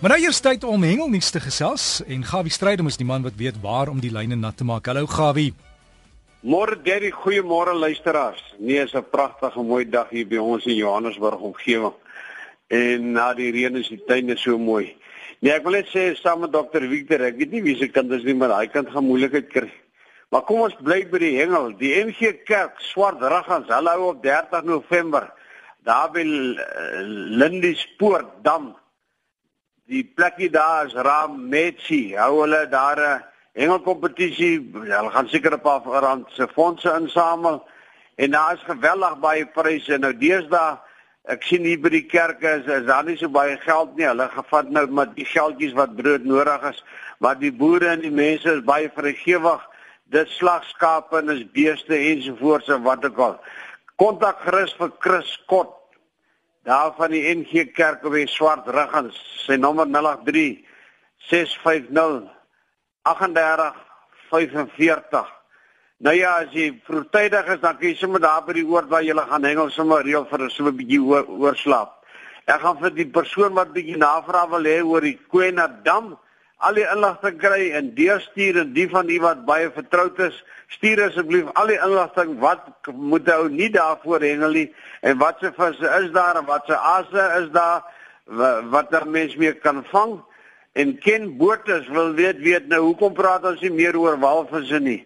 Maar nou eers tyd om hengelnuus te gesels en Gawie Strydom is die man wat weet waar om die lyne nat te maak. Hallo Gawie. Môre Derry, goeiemôre luisteraars. Nee, is 'n pragtige mooi dag hier by ons in Johannesburg omgewing. En na die reën is die tuine so mooi. Nee, ek wil net sê saam met dokter Victor, ek weet nie wie se kind is nie, maar hy kan gaan moeilikheid kry. Maar kom ons bly by die hengel. Die NG Kerk Swart Raggans, hulle hou op 30 November daar by Lindispoort dam die plekkie daar is Ram Metsi. Hou hulle daar 'n hengelkompetisie. Hulle gaan seker 'n paar rand se fondse insamel en daar is geweldig baie pryse. Nou deesdae ek sien hier by die kerke is, is daar nie so baie geld nie. Hulle gevat nou met die geldjies wat brood nodig is, maar die boere en die mense is baie vrygewig. Dit slagskape en is beeste ensovoorts en wat ook al. Kontak gerus vir Chris Kot daar van die NG Kerk op die Swart Ruggens, sy nommer 083 650 3845. Nou ja, as jy vroegtydig is, dan kan jy sommer daar by die oord waar jy gaan hengel sommer reël vir so 'n bietjie oorslaap. Ek gaan vir die persoon wat bietjie navraag wil hê oor die Kwena Dam al die inligting kry en deurstuur en die van u wat baie vertroud is, stuur asseblief al die inligting wat moet ou nie daarvoor hengel nie en wat se visse is daar en wat se asse is daar wat daar mens mee kan vang en ken botes wil weet weet nou hoekom praat ons nie meer oor walvisse nie.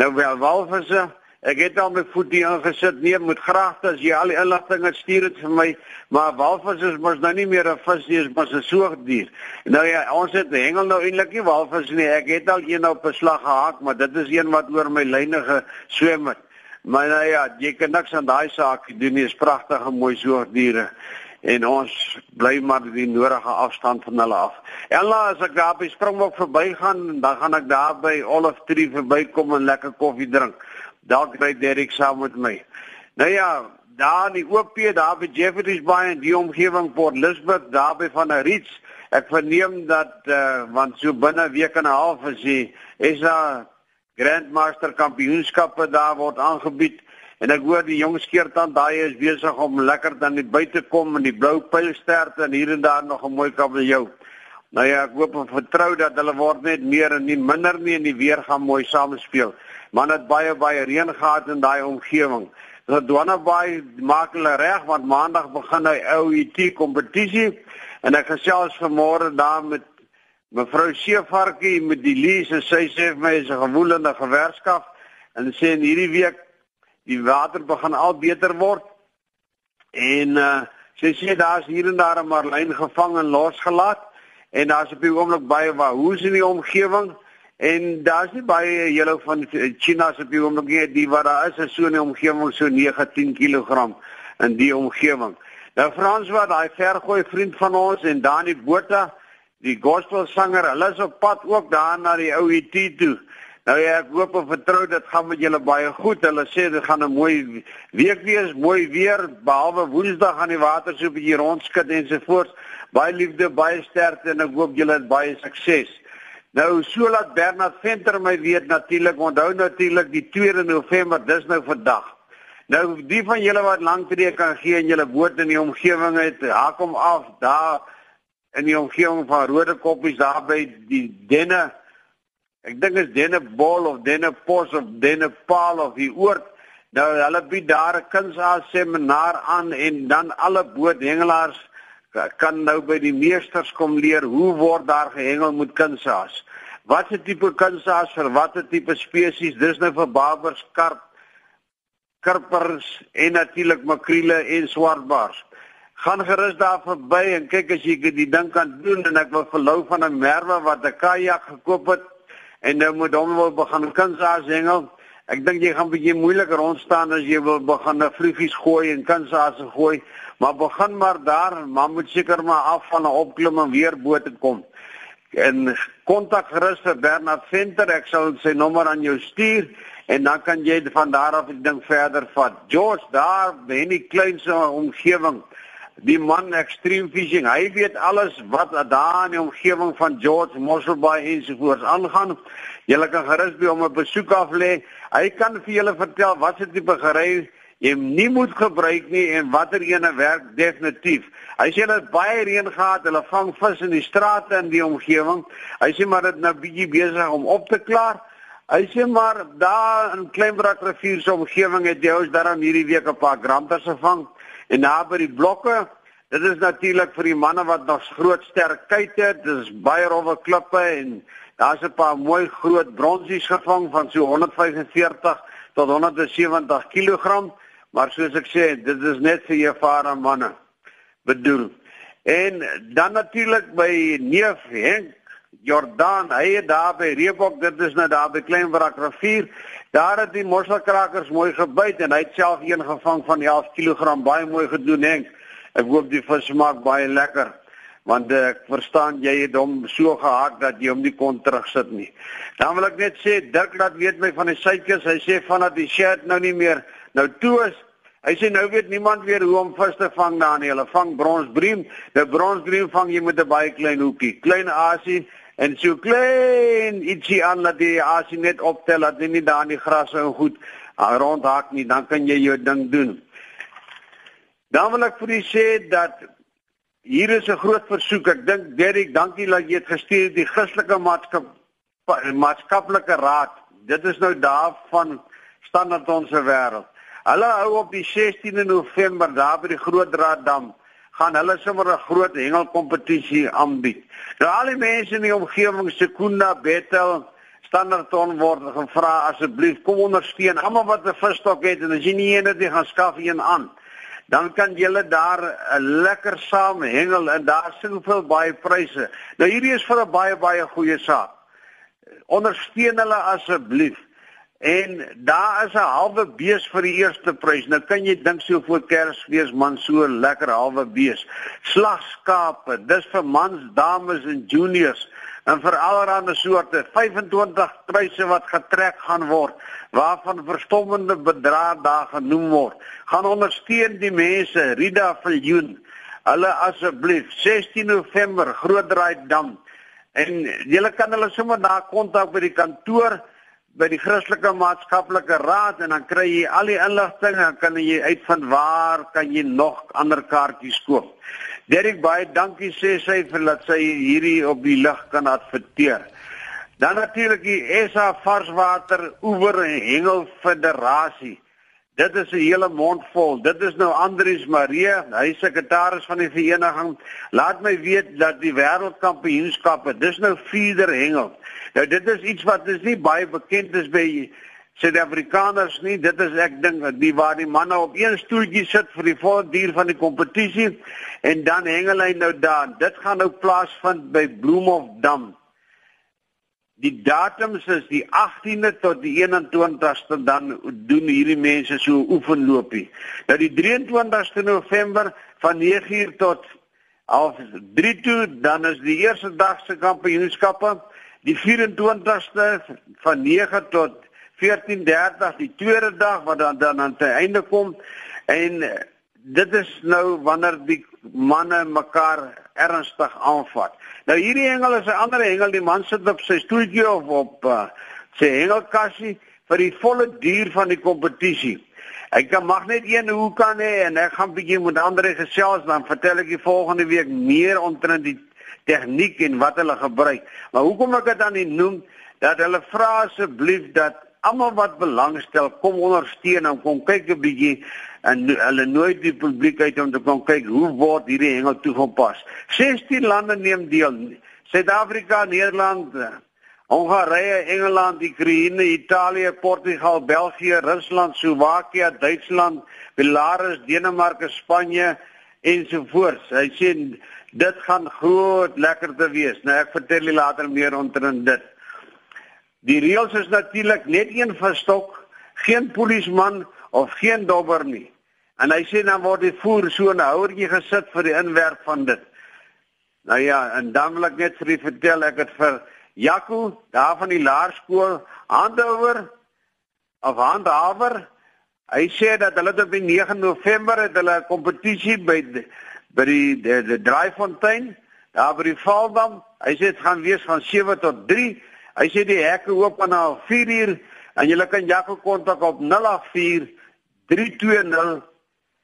Nou wel walvisse Ek het al my voet hier ingesit. Nee, moet graag as jy al die inligting stuur dit vir my. Maar walvis is mos nou nie meer 'n vis nie, mos 'n soogdier. Nou ja, ons het hengel nou eintlik nie walvis nie. Ek het al een op beslag gehak, maar dit is een wat oor my lyne geswem het. Maar nou ja, jy kan niks aan daai saak doen nie. Is pragtige mooi soogdiere en ons bly maar die nodige afstand van hulle af. Ella, as ek daar by Springbok verbygaan, dan gaan ek daar by Olive Tree verbykom en lekker koffie drink dalk ry Derek saam met my. Nou ja, daar in die OP daar by Jeffreys Bay en die omgewing Port Elizabeth daar by van 'n Ritz. Ek verneem dat uh, want so binne week en 'n half is die daar Grandmaster Kampioenskappe daar word aangebied en ek hoor die jong skeertand daai is besig om lekker dan net buite kom in die blou pylsterte en hier en daar nog 'n mooi kabeljou. Nou ja, ek hoop en vertrou dat hulle word net meer en nie minder nie en die weer gaan mooi samespeel man het baie baie reën gehad in daai omgewing. Radwana Bay maak hulle reg want maandag begin hy OUT kompetisie en ek gesels vanmôre daar met mevrou Seevarkie met die Lise sy sê vir my is 'n gewoelende gewerskap en sê in hierdie week die water begin al beter word. En uh, sy sê daar's hier en daar 'n marlyn gevang en losgelaat en daar's op die oomblik baie wahoes in die omgewing En daar's nie baie julle van China se op die oomblik nie, die wat daar is is so in die omgewing so 19 kg in die omgewing. Nou Frans wat daai vergooi vriend van ons en Dani Botha, die gospelsanger, hulle is op pad ook daar na die ou ET toe. Nou ja, ek hoop en vertrou dit gaan met julle baie goed. Hulle sê dit gaan 'n mooi week wees, mooi weer, behalwe Woensdag gaan die water so 'n bietjie rondskud en so voort. Baie liefde, baie sterkte en ek hoop julle het baie sukses. Nou so laat Bernard Venter my weet natuurlik, onthou natuurlik die 2 November, dis nou vandag. Nou die van julle wat lank tree kan gee en julle woord in die omgewing het, haak hom af daar in die omgewing van Rode Koppies daar by die Denne. Ek dink is Denne Bol of Denne Pos of Denne Paal of die oord. Nou hulle bied daar 'n kunsaar seminar aan en dan alle boothengelaars kan nou by die meesters kom leer hoe word daar gehengel met kunsaas. Wat se tipe kunsaas vir watter tipe spesies? Dis nou vir barbers, karp, karpers en natuurlik makriele en swartbaars. Gaan gerus daar verby en kyk as jy die ding kan doen en ek wil verlou van 'n merwe wat 'n kajak gekoop het en nou moet hom wil begin kunsaas hengel. Ek dink jy gaan bietjie moeilik rond staan as jy wil begin 'n vliegies gooi en kunsaas gooi. Maar begin maar daar, maar moet seker maar af van 'n opklim en weer bo te kom. En kontak gerus vir Bernard Venter, ek sal sy nommer aan jou stuur en dan kan jy van daar af die ding verder vat. George daar, in die kleinste omgewing. Die man Extreme Fishing, hy weet alles wat daar in die omgewing van George Mosselbaai ensovoorts aangaan. Jy kan gerus by hom 'n besoek af lê. Hy kan vir julle vertel wat se tipe gery jy nie moet gebruik nie en watter ene werk definitief. Hy sê het baie reën gehad, hulle vang vis in die strate in die omgewing. Hy sê maar dit nou bietjie besig om op te klaar. Hy sê maar daar in Kleinbrak rivier se omgewing het jy ons daarom hierdie week 'n paar granters gevang en daar by die blokke Dit is natuurlik vir die manne wat nog groot sterk kyk het. Dit is baie rowwe klippe en daar's 'n paar mooi groot bronsies gevang van so 145 tot 170 kg. Maar soos ek sê, dit is net vir ervare manne bedoel. En dan natuurlik by neef Henk Jordan, hy het daar by Reebok, dit is nou daar by Kleinbrak rivier. Daar het die mosselkrakers mooi gebyt en hy het self een gevang van 11 kg, baie mooi gedoen Henk. Ek hoop die vis smaak baie lekker want ek verstaan jy het hom so gehak dat jy hom nie kon terugsit nie. Dan wil ek net sê Dirk laat weet my van die suikers. Hy sê vanaf die shirt nou nie meer Nou toe is hy sê nou weet niemand weer hoe om vis te vang daar nie. Hulle vang bronsbriem. Die bronsbriem vang jy met 'n baie klein hoekie, klein asie en so klein ietsie aan dat die asie net optel dat jy nie daar in die gras en goed ah, rondhak nie. Dan kan jy jou ding doen. Dan wil ek vir u sê dat hier is 'n groot versoek. Ek dink Derek, dankie dat jy dit gestuur het die Christelike maatskap maatskaplike raad. Dit is nou daar van standaard ons wêreld. Hulle hou op die 16de November daar by die Groot Draaddam gaan hulle sommer 'n groot hengelkompetisie aanbied. Nou al die mense in die omgewing Sekunda, Bethel, Standerton word gevra asseblief kom ondersteun almal wat 'n visstok het en as jy nie een het nie gaan skaf een aan. Dan kan julle daar lekker saam hengel en daar soveel baie pryse. Nou hierdie is vir 'n baie baie goeie saak. Ondersteun hulle asseblief. En daar is 'n halwe bees vir die eerste prys. Nou kan jy dink so voor Kersfees man so lekker halwe bees. Slagskape, dis vir mans, dames en juniors en vir allerlei soorte 25 pryse wat getrek gaan word waarvan verstommende bedrae daar genoem word. Gaan ondersteun die mense, Rida Viljoen. Hulle asseblief 16 November Grootdraai Dam. En jy kan hulle sommer daar kontak by die kantoor by die Christelike Maatskaplike Raad en dan kry jy al die inligting en kan jy uitvind waar kan jy nog ander kaartjies koop. Derek baie dankie sê sy vir dat sy hierdie op die lig kan adverteer. Dan natuurlik die SA Varswater Oewer en Hengel Federasie. Dit is 'n hele mond vol. Dit is nou Andrius Marie, hy sekretaris van die vereniging. Laat my weet dat die wêreldkampioenskappe, dis nou vierder hengel. Nou dit is iets wat is nie baie bekend is by Suid-Afrikaners nie. Dit is ek dink die waar die manne op een stoeltjie sit vir die voortduur van die kompetisie en dan hengel hy nou daar. Dit gaan nou plaasvind by Bloemhofdam. Die datums is die 18de tot die 21ste dan doen hierdie mense so oefenloopie. Nou die 23ste November van 9uur tot half 3 toe dan is die eerste dag se kampioenskappe die 24ste van 9 tot 14:30 die tweede dag wat dan dan aan sy einde kom en dit is nou wanneer die manne mekaar ernstig aanvat. Nou hierdie hengel is 'n ander hengel, die man sit op sy stoeltjie of op uh, sy hengelkassie vir die volle duur van die kompetisie. Ek kan mag net een hoe kan hê en ek gaan bietjie met ander gesels dan vertel ek die volgende week meer omtrent die tegniek en wat hulle gebruik. Maar hoekom ek dit dan nie noem dat hulle vra asseblief dat almal wat belangstel kom ondersteun en kom kyk 'n bietjie en hulle nooi die publiek uit om te kom kyk hoe word hierdie hengel toegepas. 16 lande neem deel. Suid-Afrika, Nederland, Hongarye, Engeland, Oekraïne, Italië, Portugal, België, Rusland, Slowakia, Duitsland, Belarus, Denemarke, Spanje ensovoorts. Hy sê Dit gaan groot lekker te wees. Nou ek vertel julle later meer omtrent dit. Die reëls is natuurlik net een verstok, geen polisieman of geen dobber nie. En hy sê dan word die voer so 'n houertjie gesit vir die inwerp van dit. Nou ja, en dan wil ek net vir u vertel ek het vir Jaco daar van die laerskool handhouer of handhawer. Hy sê dat hulle op die 9 November het hulle 'n kompetisie by by die die, die Draaifontein, daar by die Valdam. Hy sê dit gaan wees van 7 tot 3. Hy sê die hekke oop aan 4 uur en jy kan Jaco kontak op 084 320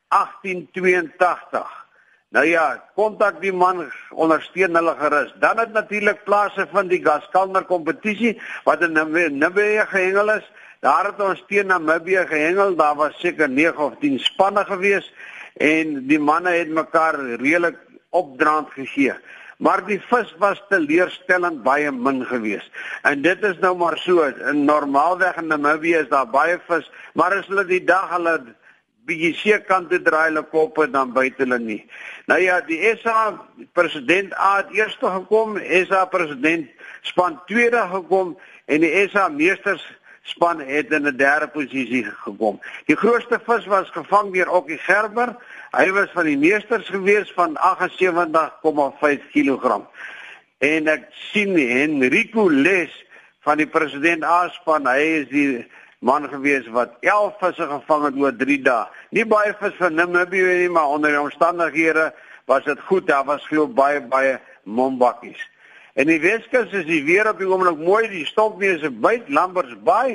1882. Nou ja, kontak die man ondersteun hulle gerus. Dan het natuurlik plase van die Gaskalmer kompetisie wat in Namibië gehengel is. Daar het ons teen Namibië gehengel. Daar was seker 9 of 10 spanne gewees en die manne het mekaar redelik opdraand gegee. Maar die vis was teleurstellend baie min geweest. En dit is nou maar so. In normaalweg in Namibië is daar baie vis, maar as hulle die dag hulle bietjie seekant te draai hulle koppe dan byt hulle nie. Nou ja, die SA president A het eers gekom, SA president span tweede gekom en die SA meesters span het in 'n derde posisie gekom. Die grootste vis was gevang deur Okkie Gerber. Hy was van die meesters gewees van 78,5 kg. En ek sien Henrico Les van die president A span, hy is die man gewees wat 11 visse gevang het oor 3 dae. Nie baie vis van Namibië nie, maar onder die omstandighede was dit goed. Daar was veel baie baie mombakkies. En die Weskus is die weer op die oomblik mooi, die stokneuse byt, Lamberts Bay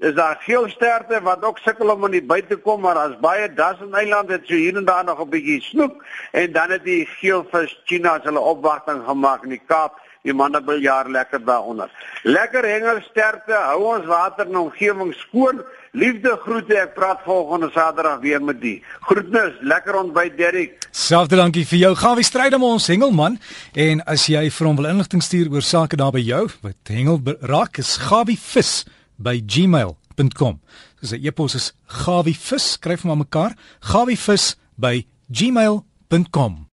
is daar veel sterte wat ook sukkel om in die byt te kom, maar as baie Duitsland eilande het so hier en daar nog 'n bietjie snoek en dan het die geelvis China hulle opwagting gemaak in die Kaap die manne wil jaar lekker daaronder. Lekker hengel sterkte, hou ons water en omgewing skoon. Liefde groete, ek praat volgende Saterdag weer met die. Groetnis, lekker ontbyt Derrick. Selfde dankie vir jou. Gaan we stryd om ons hengelman en as jy vir hom wil inligting stuur oor sake daar by jou wat hengel raak is gawivis by gmail.com. Dis 'n e-pos is gawivis skryf maar mekaar gawivis by gmail.com